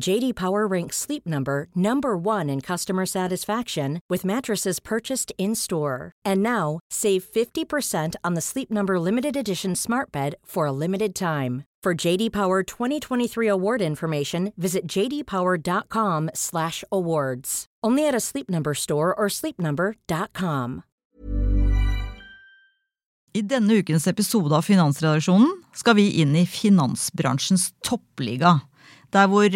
JD Power ranks Sleep Number number 1 in customer satisfaction with mattresses purchased in-store. And now, save 50% on the Sleep Number limited edition Smart Bed for a limited time. For JD Power 2023 award information, visit jdpower.com/awards. Only at a Sleep Number store or sleepnumber.com. I denne ukens episode av Finansredaksjonen skal vi inn i finansbransjens toppliga, der hvor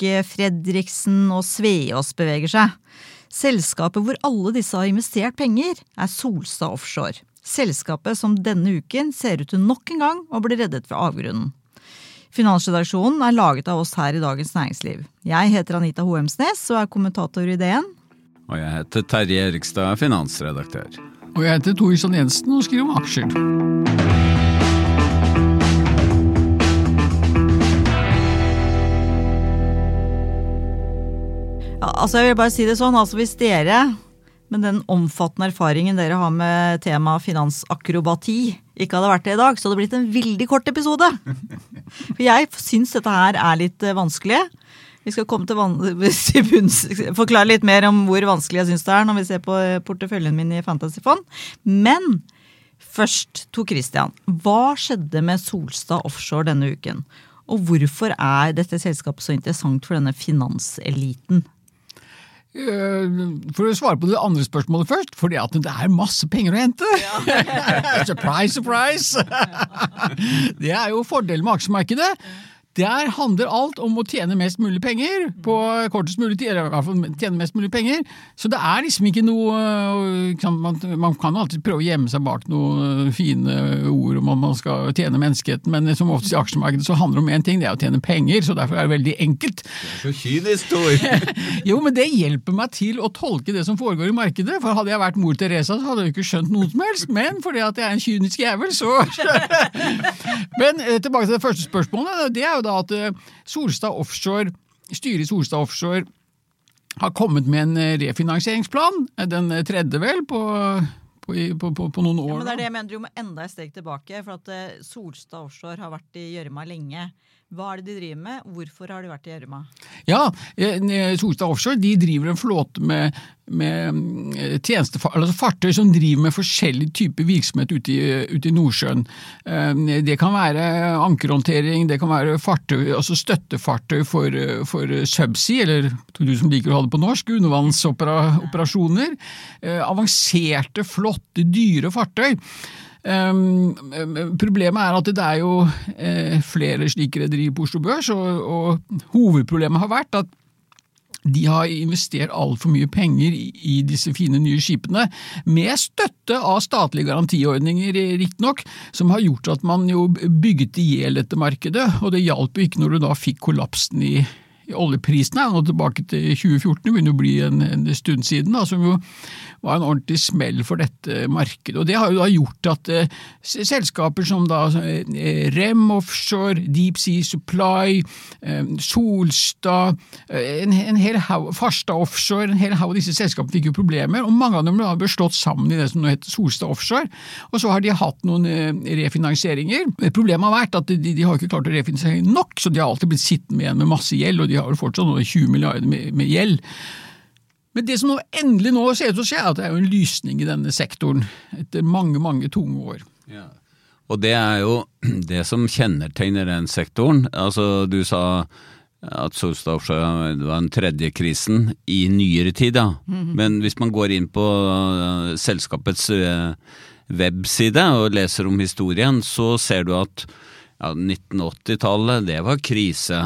Fredriksen og Sveås beveger seg. Selskapet hvor alle disse har investert penger, er Solstad Offshore. Selskapet som denne uken ser ut til nok en gang å bli reddet fra avgrunnen. Finansredaksjonen er laget av oss her i Dagens Næringsliv. Jeg heter Anita Hoemsnes og er kommentator i DN. Og jeg heter Terje Erikstad, finansredaktør. Og jeg heter Torisson Jensen og skriver om aksjer. Altså jeg vil bare si det sånn, altså Hvis dere, med den omfattende erfaringen dere har med temaet finansakrobati, ikke hadde vært det i dag, så hadde det blitt en veldig kort episode. For jeg syns dette her er litt eh, vanskelig. Vi skal komme til, forklare litt mer om hvor vanskelig jeg syns det er når vi ser på eh, porteføljen min i Fantasyfond. Men først, To Christian. Hva skjedde med Solstad Offshore denne uken? Og hvorfor er dette selskapet så interessant for denne finanseliten? Eh, For å svare på det andre spørsmålet først, fordi at det er masse penger å hente! surprise, surprise! det er jo fordelen med aksjemarkedet. Der handler alt om å tjene mest mulig penger på kortest mulig tid, eller i hvert fall tjene mest mulig penger. Så det er liksom ikke noe man, man kan alltid prøve å gjemme seg bak noen fine ord om at man skal tjene menneskeheten, men som oftest i aksjemarkedet så handler det om én ting, det er å tjene penger, så derfor er det veldig enkelt. Det er Så kynisk, Tor! Jo, men det hjelper meg til å tolke det som foregår i markedet, for hadde jeg vært mor Teresa, så hadde jeg jo ikke skjønt noe som helst, men fordi at jeg er en kynisk jævel, så Men eh, tilbake til det første spørsmålet, det er jo da at eh, Solstad Offshore, styret i Solstad Offshore har kommet med en eh, refinansieringsplan, eh, den tredje vel, på, på, på, på, på noen år. Ja, men det er det jeg mener, Du må enda et steg tilbake. For at Solstad Offshore har vært i gjørma lenge. Hva er det de driver med? Hvorfor har de vært i gjørma? Ja, eh, Solstad Offshore de driver en flåte med, med eh, altså fartøy som driver med forskjellig type virksomhet ute i, ute i Nordsjøen. Eh, Det kan være ankerhåndtering, det kan være fartøy, altså støttefartøy for, for subsea, eller du som liker å ha det på norsk, undervannsoperasjoner. Avanserte, flotte, dyre fartøy. Um, problemet er at det er jo eh, flere slike rederier på Oslo Børs, og, hovedproblemet har vært at de har investert altfor mye penger i disse fine nye skipene, med støtte av statlige garantiordninger, riktignok, som har gjort at man jo bygget i hjel dette markedet, og det hjalp jo ikke når du da fikk kollapsen i, i oljeprisene, nå tilbake til 2014, det begynner å bli en, en stund siden, da, som jo var en ordentlig smell for dette markedet. Og Det har jo da gjort at eh, selskaper som da eh, Rem Offshore, Deep Sea Supply, eh, Solstad, eh, en, en hel haug, Farstad Offshore, en hel haug av disse selskapene fikk jo problemer, og mange av dem ble slått sammen i det som nå heter Solstad Offshore. Og så har de hatt noen eh, refinansieringer. Problemet har vært at de, de har ikke klart å refinansiere nok, så de har alltid blitt sittende igjen med masse gjeld, og de har vel fortsatt noe 20 milliarder med, med gjeld. Men det som nå endelig nå ser ut til å skje, er at det er jo en lysning i denne sektoren etter mange, mange tunge år. Ja. Og det er jo det som kjennetegner den sektoren. Altså, du sa at Solstad Offshore var den tredje krisen i nyere tid, ja. Men hvis man går inn på eh, selskapets eh, webside og leser om historien, så ser du at ja, 1980-tallet, det var krise.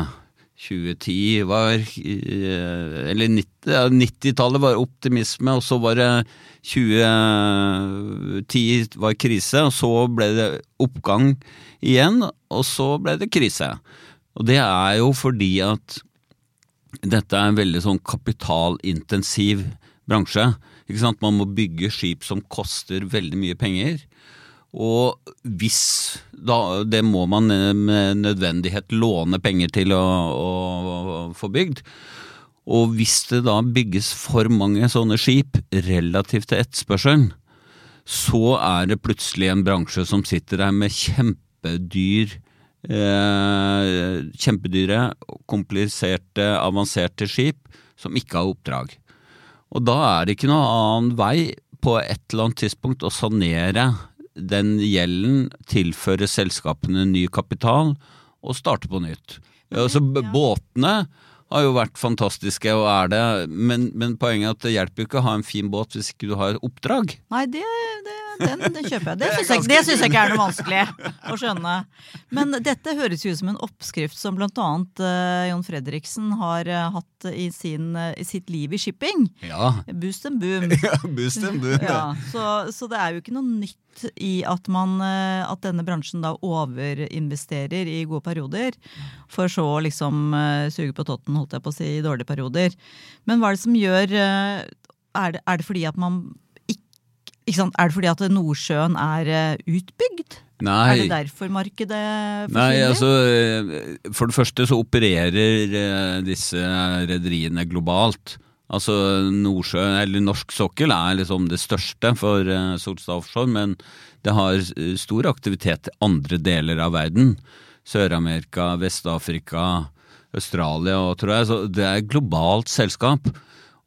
2010 var eh, Eller 90 ja, 90-tallet var optimisme, og så var det 2010 var krise, og så ble det oppgang igjen, og så ble det krise. Og det er jo fordi at dette er en veldig sånn kapitalintensiv bransje. Man må bygge skip som koster veldig mye penger. Og hvis da, Det må man med nødvendighet låne penger til å, å, få bygd. Og hvis det da bygges for mange sånne skip relativt til etterspørselen, så er det plutselig en bransje som sitter der med kjempedyr eh, Kjempedyre, kompliserte, avanserte skip som ikke har oppdrag. Og da er det ikke noen annen vei på et eller annet tidspunkt å sanere den gjelden, tilføre selskapene ny kapital og starte på nytt. Altså, båtene har jo vært fantastiske og er det, men, men poenget er at det hjelper jo ikke å ha en fin båt hvis ikke du har et oppdrag. Nei, det, det, den, den kjøper jeg. Det syns jeg, det synes jeg ikke er noe vanskelig å skjønne. Men dette høres ut som en oppskrift som annet uh, Jon Fredriksen har uh, hatt i, sin, uh, i, sitt liv i shipping. Ja. Boost and boom. ja, boost and boom. Ja, så, så det er jo ikke noe nytt i at, man, at denne bransjen da overinvesterer i gode perioder, for så å liksom suge på totten, holdt jeg på å si, i dårlige perioder. Men hva er det som gjør Er det, er det fordi at man er det fordi at Nordsjøen er eh, utbygd? Nei. Er det derfor markedet forsvinner? Nei, altså eh, For det første så opererer eh, disse rederiene globalt. Altså Nordsjø, eller norsk sokkel er liksom det største for Solstad Offshore, men det har stor aktivitet i andre deler av verden. Sør-Amerika, Vest-Afrika, Australia og tror jeg. Så det er et globalt selskap.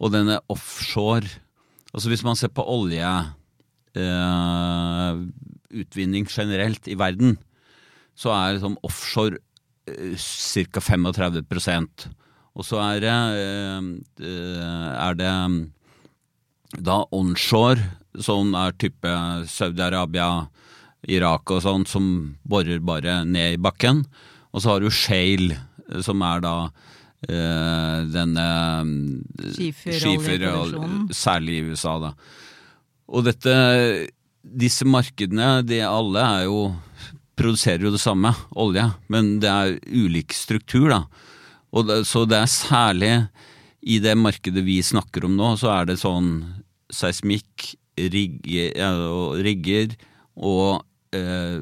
Og den er offshore Altså hvis man ser på oljeutvinning eh, generelt i verden, så er liksom offshore eh, ca. 35 Og så er det, uh, er det da onshore, som er type Saudi-Arabia, Irak og sånn, som borer bare ned i bakken. Og så har du shale, som er da Uh, denne skifer, særlig i USA. da. Og dette, disse markedene, de alle er jo produserer jo det samme, olje, men det er ulik struktur, da. Det, så det er særlig i det markedet vi snakker om nå, så er det sånn seismikk, rigger, og eh,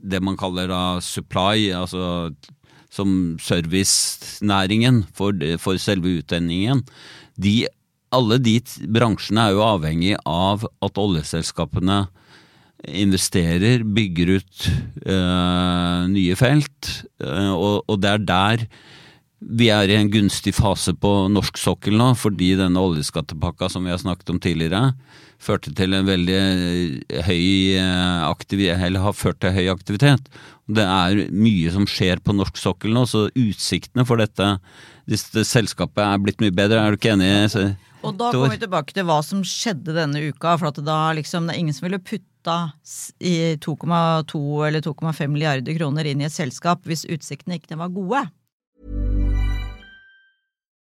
det man kaller da supply, altså som servicenæringen for, for selve utdenningen, de alle de bransjene er jo avhengig av at oljeselskapene investerer, bygger ut eh, nye felt, eh, og, og, det er der vi er i en gunstig fase på norsk sokkel nå, fordi denne oljeskattepakka som vi har snakket om tidligere, førte til en veldig høy aktivitet, eller har ført til høy aktivitet. Det er mye som skjer på norsk sokkel nå, så utsiktene for dette, dette selskapet er blitt mye bedre. Er du ikke enig? Så og da kommer vi tilbake til hva som skjedde denne uka. For at da liksom, det er ingen som ville putta 2,2 eller 2,5 milliarder kroner inn i et selskap hvis utsiktene ikke var gode.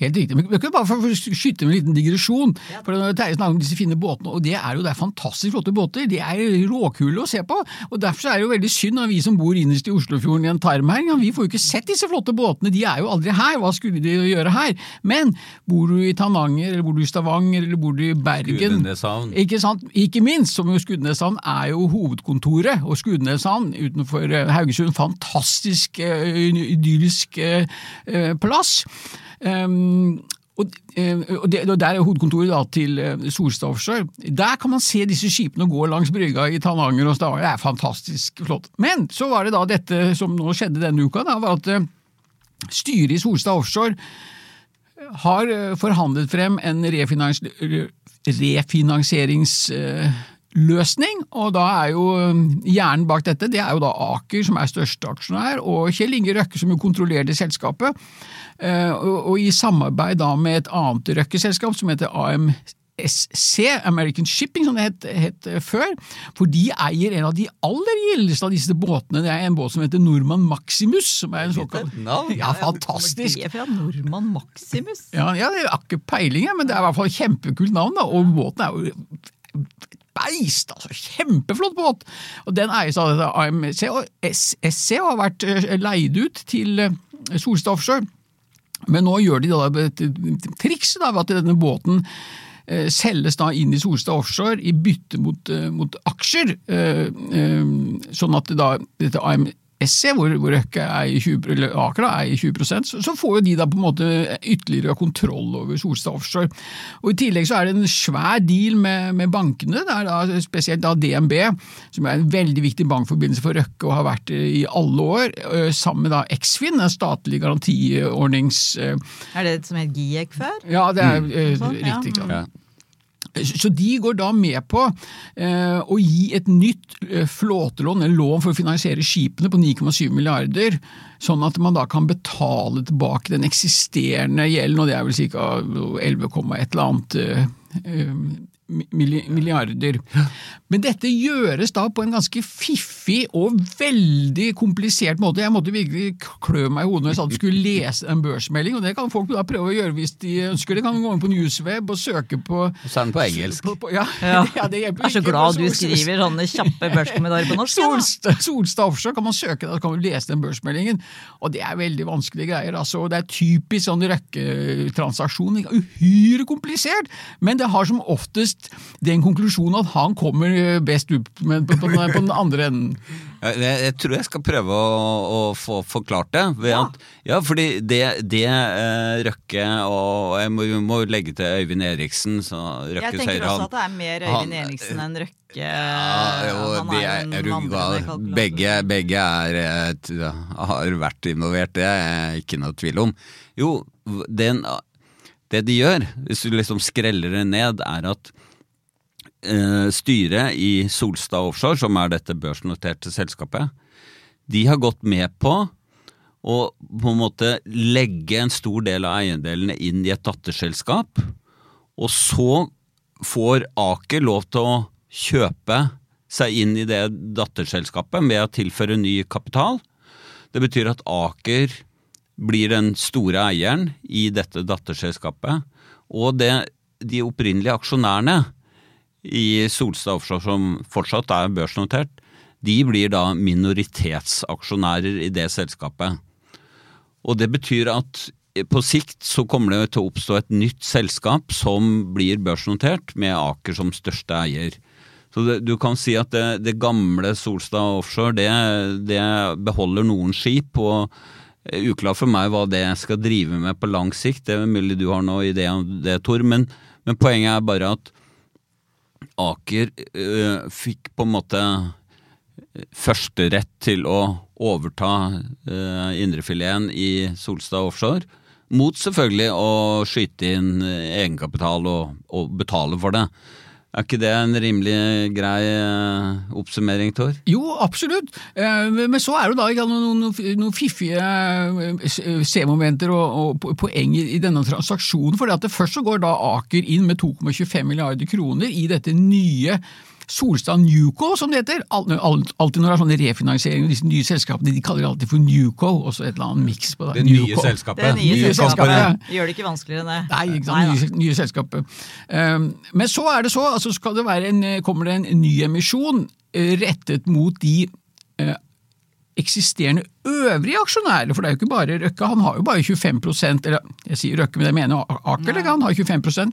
Helt riktig. Men vi kan bare få skyte med en liten digresjon. for Terje snakker om disse fine båtene, og det er jo det er fantastisk flotte båter. De er råkule å se på. og Derfor er det jo veldig synd at vi som bor innerst i Oslofjorden i en tarm her, vi får jo ikke sett disse flotte båtene. De er jo aldri her. Hva skulle de gjøre her? Men bor du i Tananger, eller bor du i Stavanger, eller bor du i Bergen Skudeneshavn. Ikke sant? Ikke minst, som jo Skudeneshavn er jo hovedkontoret, og Skudeneshavn utenfor eh, Haugesund, fantastisk eh, idyllisk eh, plass. Um, og, eh, og, det, og Der er hovedkontoret da, til eh, Solstad Offshore. Der kan man se disse skipene gå langs brygga i Tananger og Stavanger. Det er fantastisk flott. Men så var det da dette som nå skjedde denne uka, da, var at eh, styret i Solstad Offshore har eh, forhandlet frem en refinans refinansieringsløsning, og da er jo hjernen bak dette det er jo da Aker, som er største aksjonær, og Kjell Inge Røkke, som jo kontrollerer det selskapet. Eh, Og, i samarbeid da med et annet Røkke-selskap som heter AMSC, American Shipping, som det het, het eh, før. For de eier en av de aller gildeste av disse båtene. Det er en båt som heter Nordmann Maximus. som er en såkalt... Ja, fantastisk! Det er fra Nordmann Maximus. Ja, ja, det har ikke peiling, men det er i hvert fall et kjempekult navn. da, Og båten er jo beist! altså Kjempeflott båt! Og Den eies av AMC, og SC har vært eh, leid ut til Solstad Offshore. Men nå gjør de da et triks da, ved at denne båten eh, selges da inn i Solstad Offshore i bytte mot, eh, mot aksjer, eh, sånn at da dette AMC, hvor, hvor Røkke er i 20, eller Aker da, er i 20 så, så får jo de da på en måte ytterligere kontroll over Solstad Offshore. Og I tillegg så er det en svær deal med, med bankene, det er da spesielt da DNB, som er en veldig viktig bankforbindelse for Røkke og har vært det i alle år, sammen med da Eksfin, en statlig garantiordnings... Er det det som het GIEK før? Ja, det er mm. Sånn, ja. riktig. Ja. Så de går da med på eh, å gi et nytt eh, flåtelån, eller lån for å finansiere skipene på 9,7 milliarder, sånn at man da kan betale tilbake den eksisterende gjelden, og det er vel ca. 11, et eller annet eh, eh, milliarder. Men dette gjøres da på en ganske fiffig og veldig komplisert måte. Jeg måtte virkelig klø meg i hodet når jeg sa at vi skulle lese en børsmelding, og det kan folk da prøve å gjøre hvis de ønsker det. Kan gå inn på Newsweb og søke på er på engelsk. på, på, ja, Ja. ja, det hjelper Jeg er så glad du skriver sånne kjappe børskommentarer på norsk. Solstad, Solstad Offshore kan man søke, da kan man lese den børsmeldingen. Og det er veldig vanskelige greier. altså. Det er typisk sånn Røkke-transaksjon. Uhyre komplisert, men det har som oftest den konklusjonen at han kommer best ut på, på, på den andre enden. Jeg, jeg tror jeg skal prøve å, å få forklart det. Ved at, ja, fordi det, det uh, Røkke og Jeg må, må legge til Øyvind Eriksen. Så Jeg tenker høyre også at det er mer Han- Øyvind Eriksen enn Røkke. Ja, jo, Han de er er, er du vandrende. Begge, begge er, et, ja, har vært involvert, det er ikke noe tvil om. Jo, den, det de gjør, hvis du liksom skreller det ned, er at eh, styret i Solstad Offshore, som er dette børsnoterte selskapet, de har gått med på å på en måte legge en stor del av eiendelene inn i et datterselskap, og så får Aker lov til å kjøpe seg inn i det datterselskapet med å tilføre ny kapital. Det betyr at Aker blir den store eieren i dette datterselskapet, og det, de opprinnelige aksjonærene i Solstad Offshore, som fortsatt er børsnotert, de blir da minoritetsaksjonærer i det selskapet. Og det betyr at på sikt så kommer det til å oppstå et nytt selskap som blir børsnotert, med Aker som største eier. Så det, du kan si at det, det gamle Solstad Offshore det, det beholder noen skip. og Uklart for meg hva det skal drive med på lang sikt. Det er mulig du har noe idé om det, Tor. Men, men poenget er bare at Aker øh, fikk på en måte førsterett til å overta øh, indrefileten i Solstad Offshore. Mot selvfølgelig å skyte inn egenkapital og, og betale for det. Er ikke det en rimelig grei øh, oppsummering, Tor? Jo, absolutt. Eh, Men så er det da ikke noen, noen, fiffige eh, C-momenter og, og poeng i denne transaksjonen. For først så går da Aker inn med 2,25 milliarder kroner i dette nye Solstad Newco, som det heter. Alltid når det er sånne refinansieringer, disse nye selskapene, de kaller det alltid for Newco, og så et eller annet miks på det. Det nye selskapet. Det nye Nye selskapet. selskapet. Gjør det ikke vanskeligere enn det. Nei, ikke sant, nye, nye selskapet. Um, men så er det så, altså skal det være en, kommer det en ny emisjon eh, rettet mot de uh, eksisterende øvrige aksjonærer, for det er jo ikke bare Røkke, han har jo bare 25% eller jeg sier Røkke, men jeg mener Aker, han har 25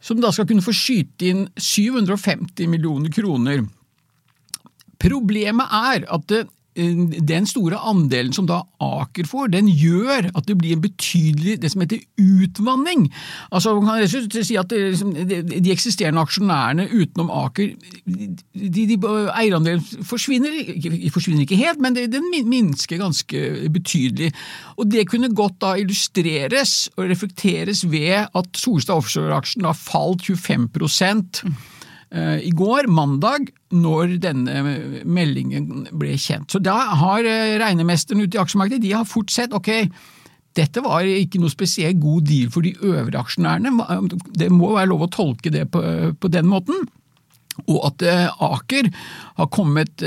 som da skal kunne få skyte inn 750 millioner kroner. Problemet er at det, den store andelen som da Aker får, den gjør at det blir en betydelig det som heter utvanning. Altså Man kan rett og slett si at liksom, de eksisterende aksjonærene utenom Aker, de, de eierandelen forsvinner, forsvinner ikke helt, men den minsker ganske betydelig. Og Det kunne godt da illustreres og reflekteres ved at Solstad Offshore-aksjen da falt 25 Eh, i går, mandag, når denne meldingen ble kjent. Så da har eh, regnemesteren ute i aksjemarkedet de har fort sett ok, dette var ikke noe spesielt god deal for de øvrige aksjonærene. Det må være lov å tolke det på, på den måten. Og at eh, Aker har kommet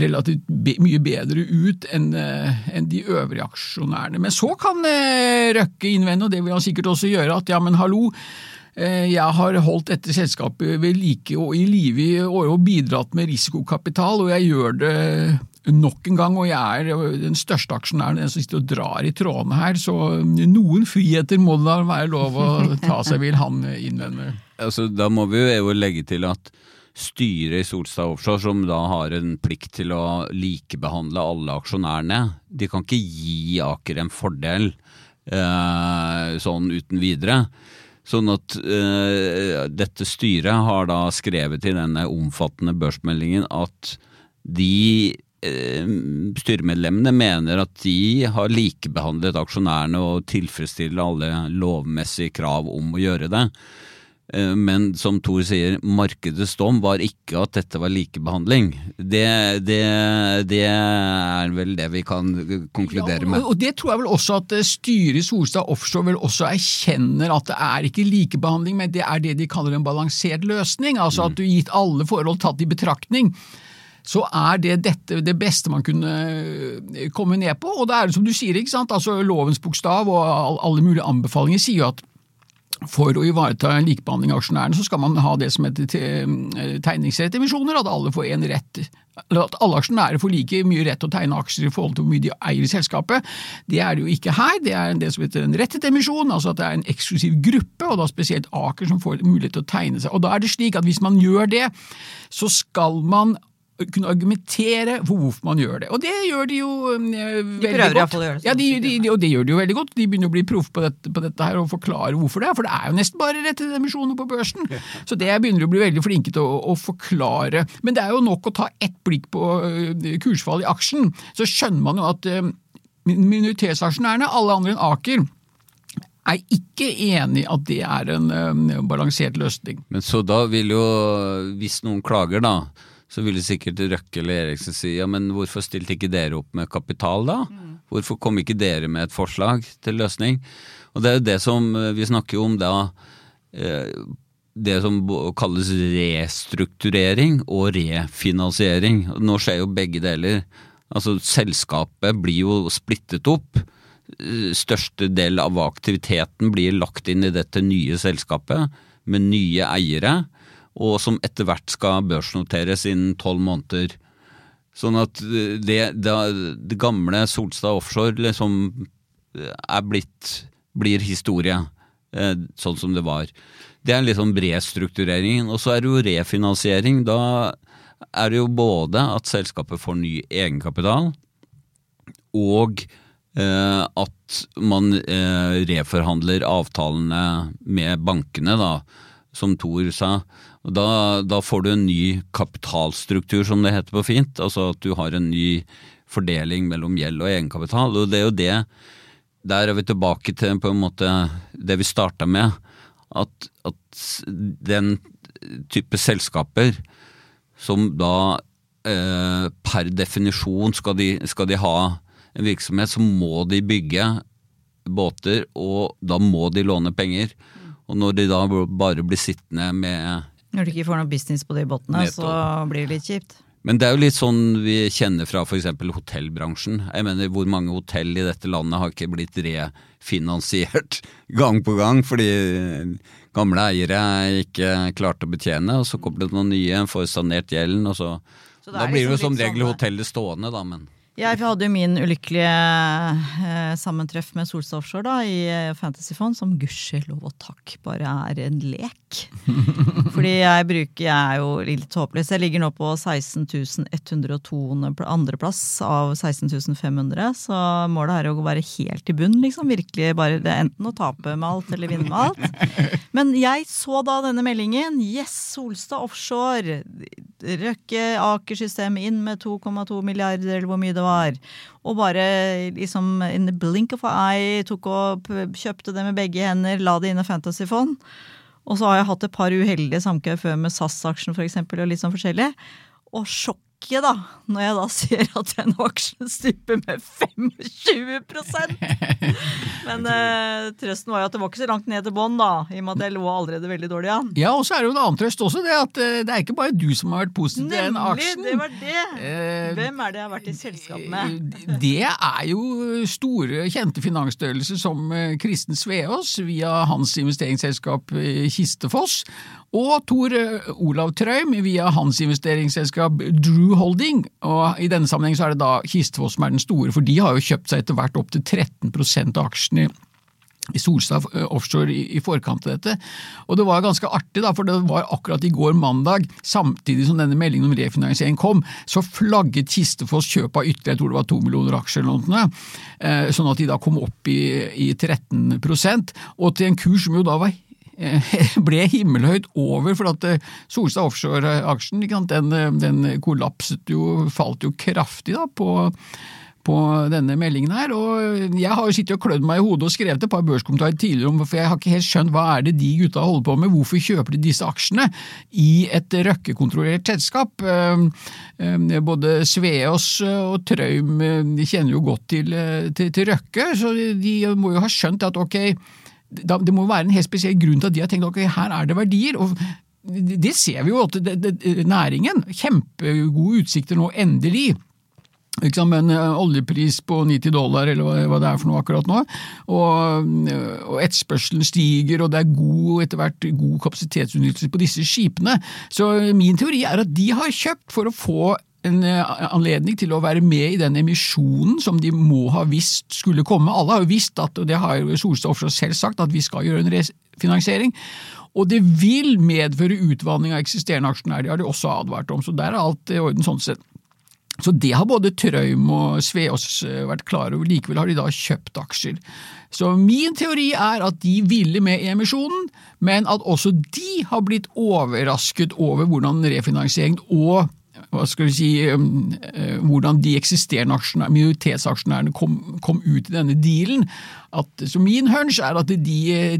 relativt mye bedre ut enn de øvrige aksjonærene. Men så kan Røkke innvende, og det vil han sikkert også gjøre, at ja, men hallo, Eh, jeg har holdt dette selskapet ved like og i live i år og bidratt med risikokapital, og jeg gjør det nok en gang, og jeg er den største aksjonæren, den som sitter og drar i trådene her, så noen friheter må det da være lov å ta seg, vil han innvende. Altså, da må vi jo legge til at styret i Solstad Offshore, som da har en plikt til å likebehandle alle aksjonærene, de kan ikke gi Aker en fordel eh, sånn uten videre. Sånn at uh, dette styret har da skrevet i denne omfattende børsmeldingen at de uh, styremedlemmene mener at de har likebehandlet aksjonærene og tilfredsstiller alle lovmessige krav om å gjøre det. Eh, men som Thor sier, markedets dom var ikke at dette var likebehandling. Det, det, det er vel det vi kan konkludere med. Ja, og Det tror jeg vel også at eh, styret i Solstad Offshore vel også erkjenner at det er ikke likebehandling, men det er det de kaller en balansert løsning. Altså at du gitt alle forhold tatt i betraktning så er det dette det beste man kunne eh, komme ned på. Og det er som du sier, ikke sant? Altså lovens bokstav og alle mulige anbefalinger sier jo at for å ivareta likebehandling av aksjonærene, så skal man ha det som heter eh, tegningsrettemisjoner, at alle får en rett at alle aksjonærer får like mye rett til å tegne aksjer i forhold til hvor mye de eier i selskapet. Det er det jo ikke her. Det er det som heter en rettet emisjon, altså at det er en eksklusiv gruppe, og da spesielt Aker som får mulighet til å tegne seg. Og Da er det slik at hvis man gjør det, så skal man kunne argumentere for hvorfor man gjør det. Og det gjør de jo eh, veldig prøver godt. iallfall å gjøre det. Ja, de, de, de, og det gjør de jo veldig godt. De begynner å bli proff på, dette- på dette her og forklare hvorfor det er. For det er jo nesten bare rettede emisjoner på børsen. Så det begynner de å bli veldig flinke til å, å forklare. Men det er jo nok å ta ett blikk på øh, kursfall i aksjen, så skjønner man jo at øh, minoritetsaksjonærene, alle andre enn Aker, er ikke enig i at det er en øh, balansert løsning. Men så da vil jo, hvis noen klager da, så ville sikkert Røkke eller Eriksen si ja, men hvorfor stilte ikke dere opp med kapital da? Hvorfor kom ikke dere med et forslag til løsning? Og det er jo det som eh, vi snakker om da, eh, det som kalles restrukturering og refinansiering. Nå skjer jo begge deler. Altså selskapet blir jo splittet opp. Eh, Største del av aktiviteten blir lagt inn i dette nye selskapet med nye eiere, og som etter hvert skal børsnoteres innen tolv måneder. Sånn at eh, det, det, det gamle Solstad Offshore liksom eh, er blitt blir historie, eh, sånn som det var. Det er liksom restruktureringen. Og så er det jo refinansiering. Da er det jo både at selskapet får ny egenkapital, og eh, at man eh, reforhandler avtalene med bankene, da, som Thor sa. Da, da får du en ny kapitalstruktur, som det heter på fint. Altså at du har en ny fordeling mellom gjeld og egenkapital. Og det er jo det Der er vi tilbake til på en måte det vi starta med. At, at den type selskaper som da eh, per definisjon skal de, skal de ha en virksomhet, så må de bygge båter, og da må de låne penger. Og når de da bare blir sittende med Når du ikke får noe business på de båtene, så blir det litt kjipt. Men det er jo litt sånn vi kjenner fra f.eks. hotellbransjen. Jeg mener, Hvor mange hotell i dette landet har ikke blitt refinansiert gang på gang fordi gamle eiere ikke klarte å betjene, og så kommer det noen nye, får sanert gjelden, og så, så Da blir det jo liksom som regel sånn, hotellet stående, da, men jeg hadde jo min ulykkelige eh, sammentreff med Solstad Offshore da, i Fantasy Fantasyfond, som gudskjelov og takk bare er en lek. Fordi jeg bruker Jeg er jo litt håpløs. Jeg ligger nå på 16.102 andreplass av 16.500, så målet er å være helt i bunn, liksom. Virkelig bare det er enten å tape med alt eller vinne med alt. Men jeg så da denne meldingen. Yes, Solstad Offshore. Røkke Aker-systemet inn med 2,2 milliarder, eller hvor mye det var. Og bare liksom in the blink of an eye tok og kjøpte det med begge hender, la det inn i Fantasyfond. Og så har jeg hatt et par uheldige samkvem før med SAS-aksjen f.eks. og litt sånn forskjellig. Og sjokk ikke, da, når jeg da ser at den aksjen stuper med 25% Men eh, trøsten var jo at det var ikke så langt ned til bånn, da, i og med at jeg lå allerede veldig dårlig an. Ja, og så er det jo en annen trøst også, det at eh, det er ikke bare du som har vært positiv til den aksjen. Nemlig! det var det! Eh, Hvem er det jeg har vært i selskap med? Eh, det er jo store, kjente finansstørrelser som Kristen Sveås via hans investeringsselskap Kistefoss, og Tor Olav Trøim via hans investeringsselskap Drew Holding. Og I denne sammenheng så er det da Kistfoss som er den store, for de har jo kjøpt seg etter hvert opp til 13 av aksjene i Solstad eh, Offshore i, forkant av dette. Og det var ganske artig, da, for det var akkurat i går mandag, samtidig som denne meldingen om refinansiering kom, så flagget Kistefoss kjøp av ytterligere, jeg tror det var to millioner aksjer eller noe, eh, sånn at de da kom opp i, i 13% og til en kurs som jo da var Eh, ble himmelhøyt over, for at eh, Solstad Offshore-aksjen den, eh, den, kollapset jo, falt jo kraftig da på, på denne meldingen her, og Jeg har jo sittet og klødd meg i hodet og skrevet et par børskommentarer tidligere om for jeg har ikke helt skjønt hva er det de gutta holder på med, hvorfor kjøper de disse aksjene i et Røkke-kontrollert selskap? Både Sveås og Traum kjenner jo godt til, til, til Røkke, så de må jo ha skjønt at ok, det må være en helt spesiell grunn til at de har tenkt ok, her er det verdier. og det ser vi jo at næringen Kjempegode utsikter nå, endelig. En eh, oljepris på 90 dollar, eller hva det er for noe akkurat nå. Og, og etterspørselen stiger, og det er god, etter hvert god kapasitetsutnyttelse på disse skipene. Så min teori er at de har kjøpt for å få en eh, anledning til å være med i den emisjonen som de må ha visst skulle komme. Alle har jo visst, at, og det har jo Solstad Offshore selv sagt, at vi skal gjøre en refinansiering. Og det vil medføre utvanning av eksisterende aksjonærer, det har de også advart om. Så der er alt i orden sånn sett. Så det har både Trøim og Sveås eh, vært klar over, likevel har de da kjøpt aksjer. Så min teori er at de ville med i emisjonen, men at også de har blitt overrasket over hvordan refinansiering og hva skal vi si, eh, hvordan de eksisterende minoritetsaksjonærene kom, kom, ut i denne dealen. At, så min hunch er at de,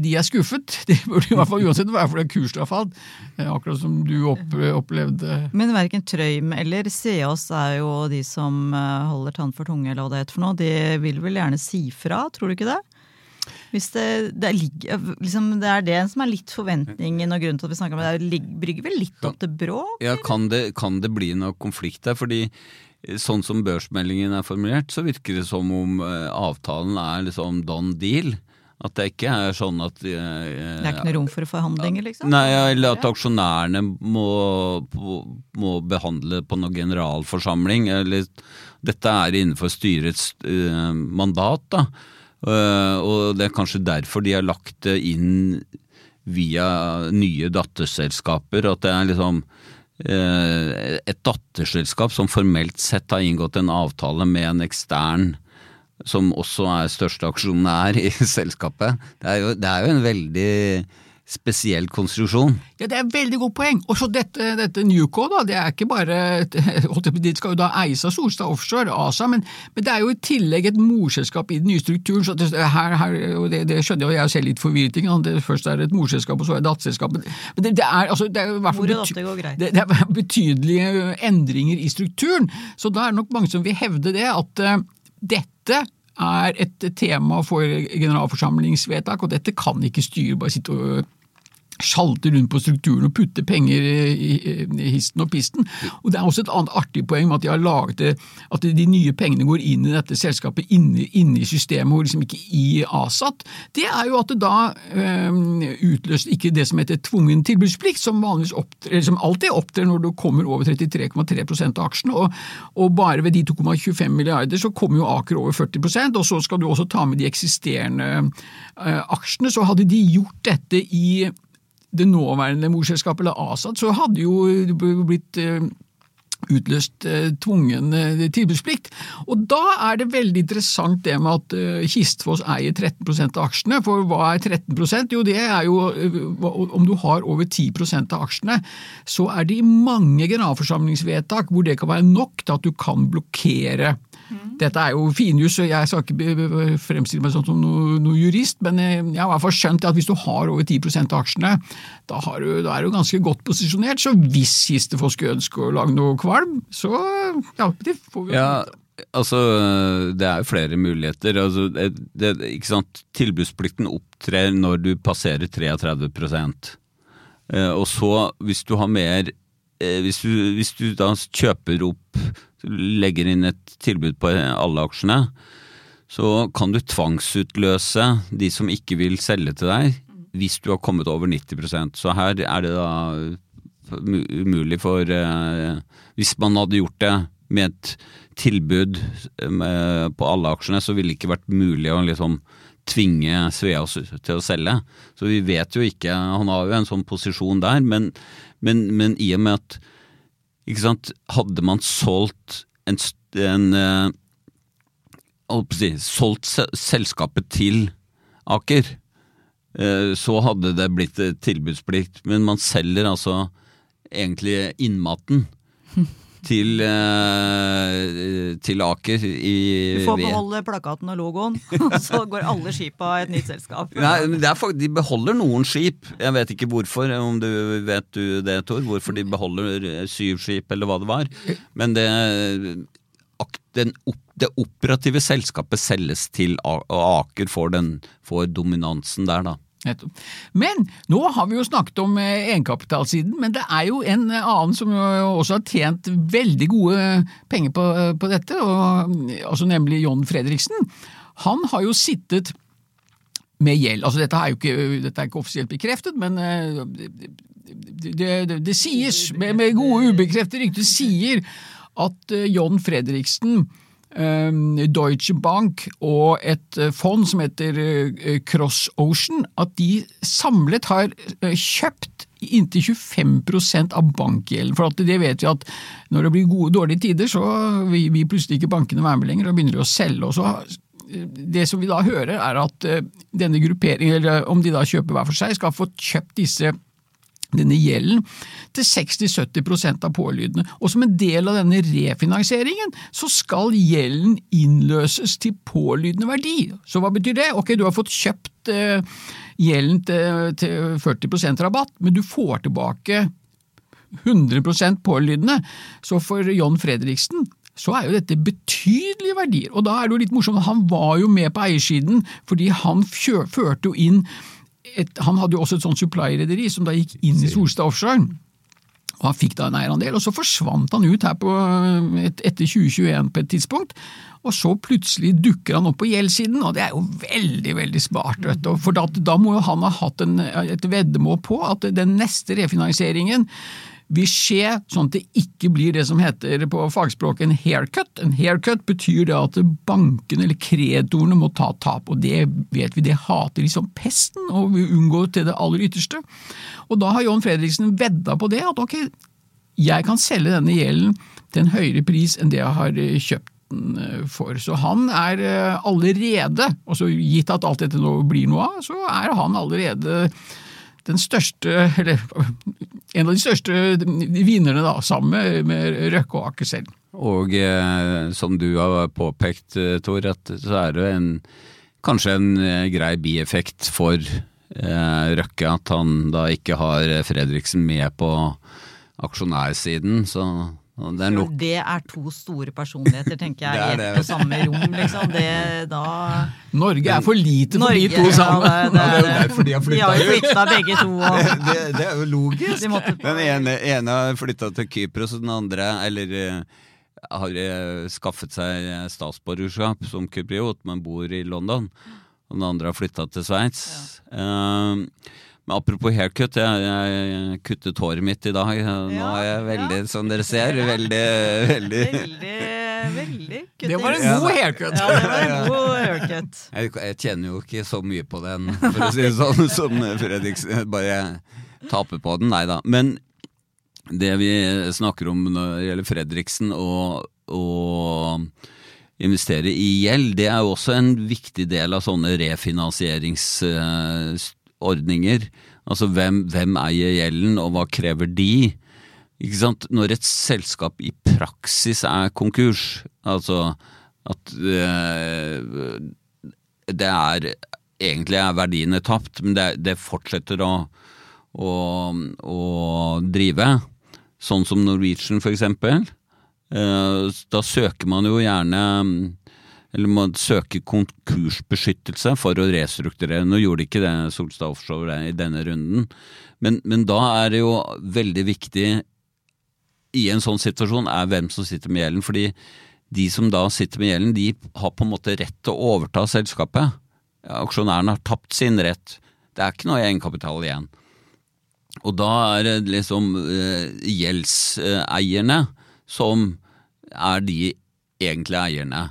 de, er skuffet. Det burde i hvert fall uansett være fordi kursen har falt, eh, akkurat som du opp, opplevde. Men verken Trøim eller Seås er jo de som holder tann for tunge, eller hva det heter for noe. De vil vel gjerne si fra, tror du ikke det? Hvis det, det, er, liksom, det, er, det som er litt forventningen og grunnen til at vi snakker om det, det brygger vel litt opp til bråk? Ja, kan det, kan det bli noe konflikt der? Fordi eh, sånn som børsmeldingen er formulert, så virker det som om uh, avtalen er liksom done deal. At det ikke er sånn at uh, Det er ikke noe rom for forhandlinger, liksom? Nei, eller at aksjonærene må, må behandle på noen generalforsamling. Eller, dette er innenfor styrets uh, mandat, da. Eh, og det er kanskje derfor de har lagt det inn via nye datterselskaper. At det er liksom eh, et datterselskap som formelt sett har inngått en avtale med en ekstern som også er største aksjonær i selskapet. Det er jo, det er jo en veldig spesiell konstruksjon. Ja, Det er et veldig godt poeng. Og så dette, dette Newco, da, det er ikke bare De skal jo da eies av Solstad Offshore, ASA, men, men, det er jo i tillegg et morselskap i den nye strukturen. så det, her, her, det, det skjønner jeg, jeg er selv litt forvirret. Det først er det et morselskap, og så er det datterselskap. Men det, det, er, altså, det er i hvert fall bety det, er betydelige endringer i strukturen. Så da er det nok mange som vil hevde det, at uh, dette er et tema for generalforsamlingsvedtak, og dette kan ikke styret bare sitte og salte rundt på strukturen og putte penger i, histen og pisten. Og Det er også et annet artig poeng med at de har laget det, at de nye pengene går inn i dette selskapet inne, inne i systemet, og liksom ikke i ASAT. Det er jo at det da øhm, utløser ikke det som heter tvungen tilbudsplikt, som, opptrer, som alltid opptrer når du kommer over 33,3 av aksjene. Og, og, bare ved de 2,25 milliarder så kommer jo Aker over 40% og så skal du også ta med de eksisterende øh, aksjene. Så hadde de gjort dette i det nåværende morselskapet, eller ASAT, så hadde jo blitt eh, utløst eh, tvungen eh, tilbudsplikt. Og da er det veldig interessant det med at Kistfoss eier 13% av aksjene. For hva er 13% Jo, det er jo om du har over 10% av aksjene, så er det i mange generalforsamlingsvedtak hvor det kan være nok til at du kan blokkere Mm. Dette er jo finjus, og jeg skal ikke fremstille meg sånn som noe, noe, jurist, men jeg har i hvert fall skjønt at hvis du har over 10 av aksjene, da, du, da, er du ganske godt posisjonert. Så hvis Kistefoss skulle ønske å lage noe kvalm, så ja, det får vi ja. Altså, Det er jo flere muligheter. Altså, det, det, ikke sant? Tilbudsplikten opptrer når du passerer 33 eh, Og så, hvis du har mer eh, hvis du, hvis du da kjøper opp legger inn et tilbud på alle aksjene, så kan du tvangsutløse de som ikke vil selge til deg, hvis du har kommet over 90% Så her er det da umulig for eh, Hvis man hadde gjort det med et tilbud eh, på alle aksjene, så ville det ikke vært mulig å liksom tvinge Sveaas til å selge. Så vi vet jo ikke Han har jo en sånn posisjon der, men, men, men i og med at ikke sant? Hadde man solgt en, en uh, si, Solgt selskapet til Aker, uh, så hadde det blitt tilbudsplikt. Men man selger altså egentlig innmaten. til, uh, til Aker i Du får beholde plakaten og logoen, og så går alle skipa i et nytt selskap. Nei, er, De beholder noen skip. Jeg vet ikke hvorfor, om du vet du det, Tor? Hvorfor de beholder syv skip, eller hva det var. Men det, den, det operative selskapet selges til Aker, får, den, får dominansen der, da. Men nå har vi jo snakket om eh, egenkapitalsiden, men det er jo en eh, annen som også har tjent veldig gode penger på, eh, på dette, og, altså nemlig John Fredriksen. Han har jo sittet med gjeld. Altså dette er jo ikke, dette er ikke offisielt bekreftet, men det, det, det, det sies, med, med gode ubekreftede rykter, sier at John Fredriksen Deutsche Bank og et eh, fond som heter eh, Cross Ocean, at de samlet har eh, kjøpt inntil 25% av bankgjelden. For det vet vi at når det blir gode, dårlige tider, så vil, plutselig ikke bankene være med lenger og begynner å selge. og så det som vi da hører, er at denne grupperingen, eller om de da kjøper hver for seg, skal få kjøpt disse denne gjelden til 60–70% av pålydene. Og som en del av denne refinansieringen så skal gjelden innløses til pålydende verdi. Så hva betyr det? Ok, du har fått kjøpt eh, gjelden til, til 40% rabatt, men du får tilbake 100% pålydende. Så for John Fredriksen så er jo dette betydelige verdier. Og da er det jo litt morsomt, han var jo med på eiersiden fordi han førte jo inn et, han hadde jo også et sånt supply-rederi som da gikk inn i Solstad Offshore. Og Han fikk da en eierandel, og så forsvant han ut her på, et, etter 2021 på et tidspunkt. Og så plutselig dukker han opp på gjeldssiden, og det er jo veldig veldig smart. vet du. For da, da må jo han ha hatt en, et veddemål på at den neste refinansieringen vil skje sånn at det ikke blir det som heter på fagspråket en haircut. En haircut betyr det at bankene eller kreditorene må ta tap, og det vet vi, det hater de som pesten og vil unngå til det aller ytterste. Og da har John Fredriksen vedda på det, at ok, jeg kan selge denne gjelden til en høyere pris enn det jeg har eh, kjøpt eh, for. Så han er allerede, og så gitt at alt dette nå blir noe av, så er han allerede den største, eller en av de største vinnerne, da, sammen med, Røkke og Aker selv. Og eh, som du har påpekt, eh, Tor, at så er det en, kanskje en eh, grei bieffekt for eh, Røkke at han da ikke har Fredriksen med på aksjonærsiden. Så Det er nok Det er to store personligheter, tenker jeg, i ett og samme rom, liksom. Det, da Norge er for lite for Norge, de to sammen. Ja, det, Ja, det er jo derfor de har de har jo flyttet ut. flytta begge to. Og, det, det er jo logisk. De måtte- Den ene, ene har flytta til Kypros, og den andre eller, eh, har eh, skaffet seg eh, statsborgerskap som kypriot, men bor i London. Og den andre har flytta til Sveits. Eh, men apropos haircut, jeg, jeg kuttet håret mitt i dag. Nå er jeg veldig, ja. som dere ser, veldig, veldig veldig, veldig Det var en god haircut. Ja, det var en god haircut. Jeg, jeg tjener jo ikke så mye på den, for å si det sånn, som Fredriksen. Bare taper på den, nei da. Men det vi snakker om når det gjelder Fredriksen og, og investere i gjeld, det er jo også en viktig del av sånne refinansieringsordninger. Altså hvem, hvem eier gjelden, og hva krever de? Ikke sant? Når et selskap i praksis er konkurs, altså at øh, det er Egentlig er verdiene tapt, men det, det fortsetter å, å, å drive. Sånn som Norwegian, for eksempel. Eh, Da søker man jo gjerne Eller må søke konkursbeskyttelse for å restrukturere. Nå gjorde ikke det Solstad Offshore i denne runden, men, men da er det jo veldig viktig i en sånn situasjon er hvem som sitter med gjelden. Fordi de som da sitter med gjelden, de har på en måte rett til å overta selskapet. Aksjonærene Aksjonæren har tapt sin rett. Det er ikke noe egenkapital igjen. Og da er det liksom eh, gjeldseierne som er de egentlige eierne.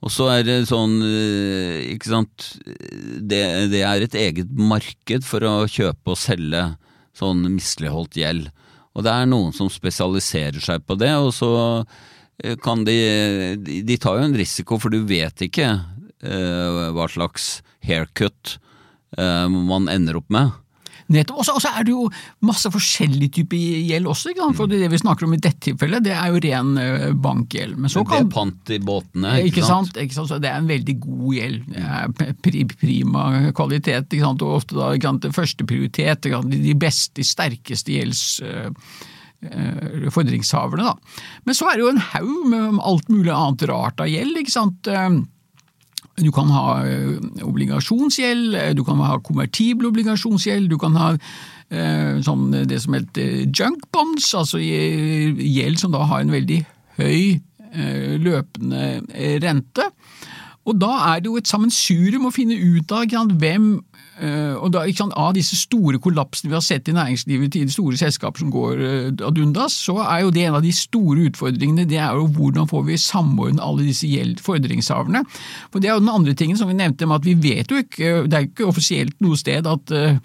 Og så er det sånn, eh, ikke sant det, det er et eget marked for å kjøpe og selge sånn misligholdt gjeld. Og det er noen som spesialiserer seg på det, og så eh, kan de De, tar jo en risiko, for du vet ikke eh, hva slags haircut eh, man ender opp med. Nettopp. Og så- er det jo masse forskjellig type gjeld også. Ikke sant? For det vi snakker om i dette tilfellet, det er jo ren bankgjeld. Men så kan, det er pant i båtene, ikke, ikke, sant? Ikke sant? Så det er en veldig god gjeld. Prima kvalitet, ikke sant? og ofte da ikke sant? første prioritet. Ikke sant? De- beste, de sterkeste gjelds... fordringshaverne, da. Men så er det jo en haug med alt mulig annet rart av gjeld. ikke sant? Eh, Du kan ha eh, obligasjonsgjeld, eh, du kan ha konvertibel obligasjonsgjeld, du kan ha eh, sånn, det som heter junk bonds, altså gjeld som da har en veldig høy eh, løpende eh, rente. Og da er det jo et sammensurium å finne ut av hvem eh, og da, sant, Av disse store kollapsene vi har sett i næringslivet til store selskaper som går eh, ad undas, så er jo det en av de store utfordringene. det er jo Hvordan får vi samordne alle disse fordringshaverne? For Det er jo den andre tingen som vi nevnte, med at vi vet jo ikke, det er jo ikke offisielt noe sted at eh,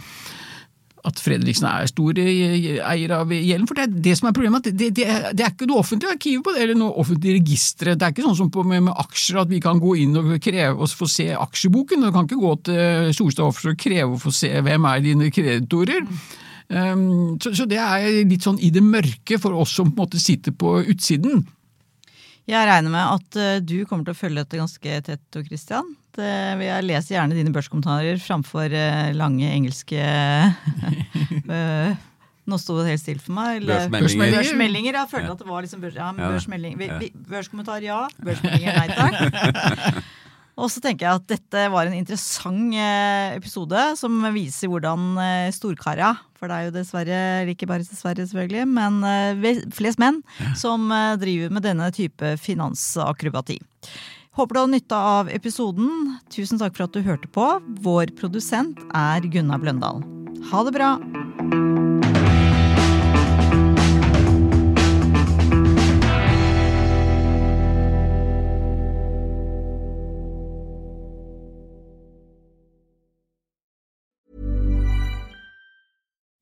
at Fredriksen er stor eier av gjelden. For det er det som er problemet. Det, det, det er ikke noe offentlig arkiv på det, eller noe offentlig registre. Det er ikke sånn som på, med, med aksjer at vi kan gå inn og kreve å få se aksjeboken. Du kan ikke gå til Solstad Offshore og kreve å få se hvem er dine kreditorer. Um, så, så det er litt sånn i det mørke for oss som på en måte sitter på utsiden. Jeg regner med at eh, du kommer til å følge dette ganske tett, Christian. Jeg leser gjerne dine børskommentarer framfor eh, lange engelske eh, Nå sto det helt stille for meg. eller- Børsmeldinger. Børsmeldinger. Jeg følte at det var liksom børs, ja, børsmelding, Børskommentar ja, børsmeldinger nei takk. Og så tenker jeg at dette var en interessant eh, episode som viser hvordan eh, storkara, for det er jo dessverre, ikke bare dessverre selvfølgelig, men eh, flest menn som driver med denne type finansakrobati. Håper du har nytte av episoden. Tusen takk for at du hørte på. Vår produsent er Gunnar Bløndal. Ha det bra!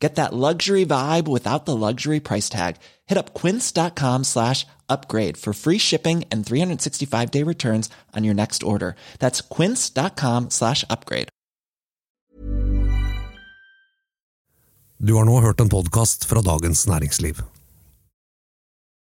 Get that luxury vibe without the luxury price tag. Hit up quince.com slash upgrade for free shipping and 365 day returns on your next order. That's quince.com slash upgrade. Du har nå hørt en podkast fra Dagens Næringsliv.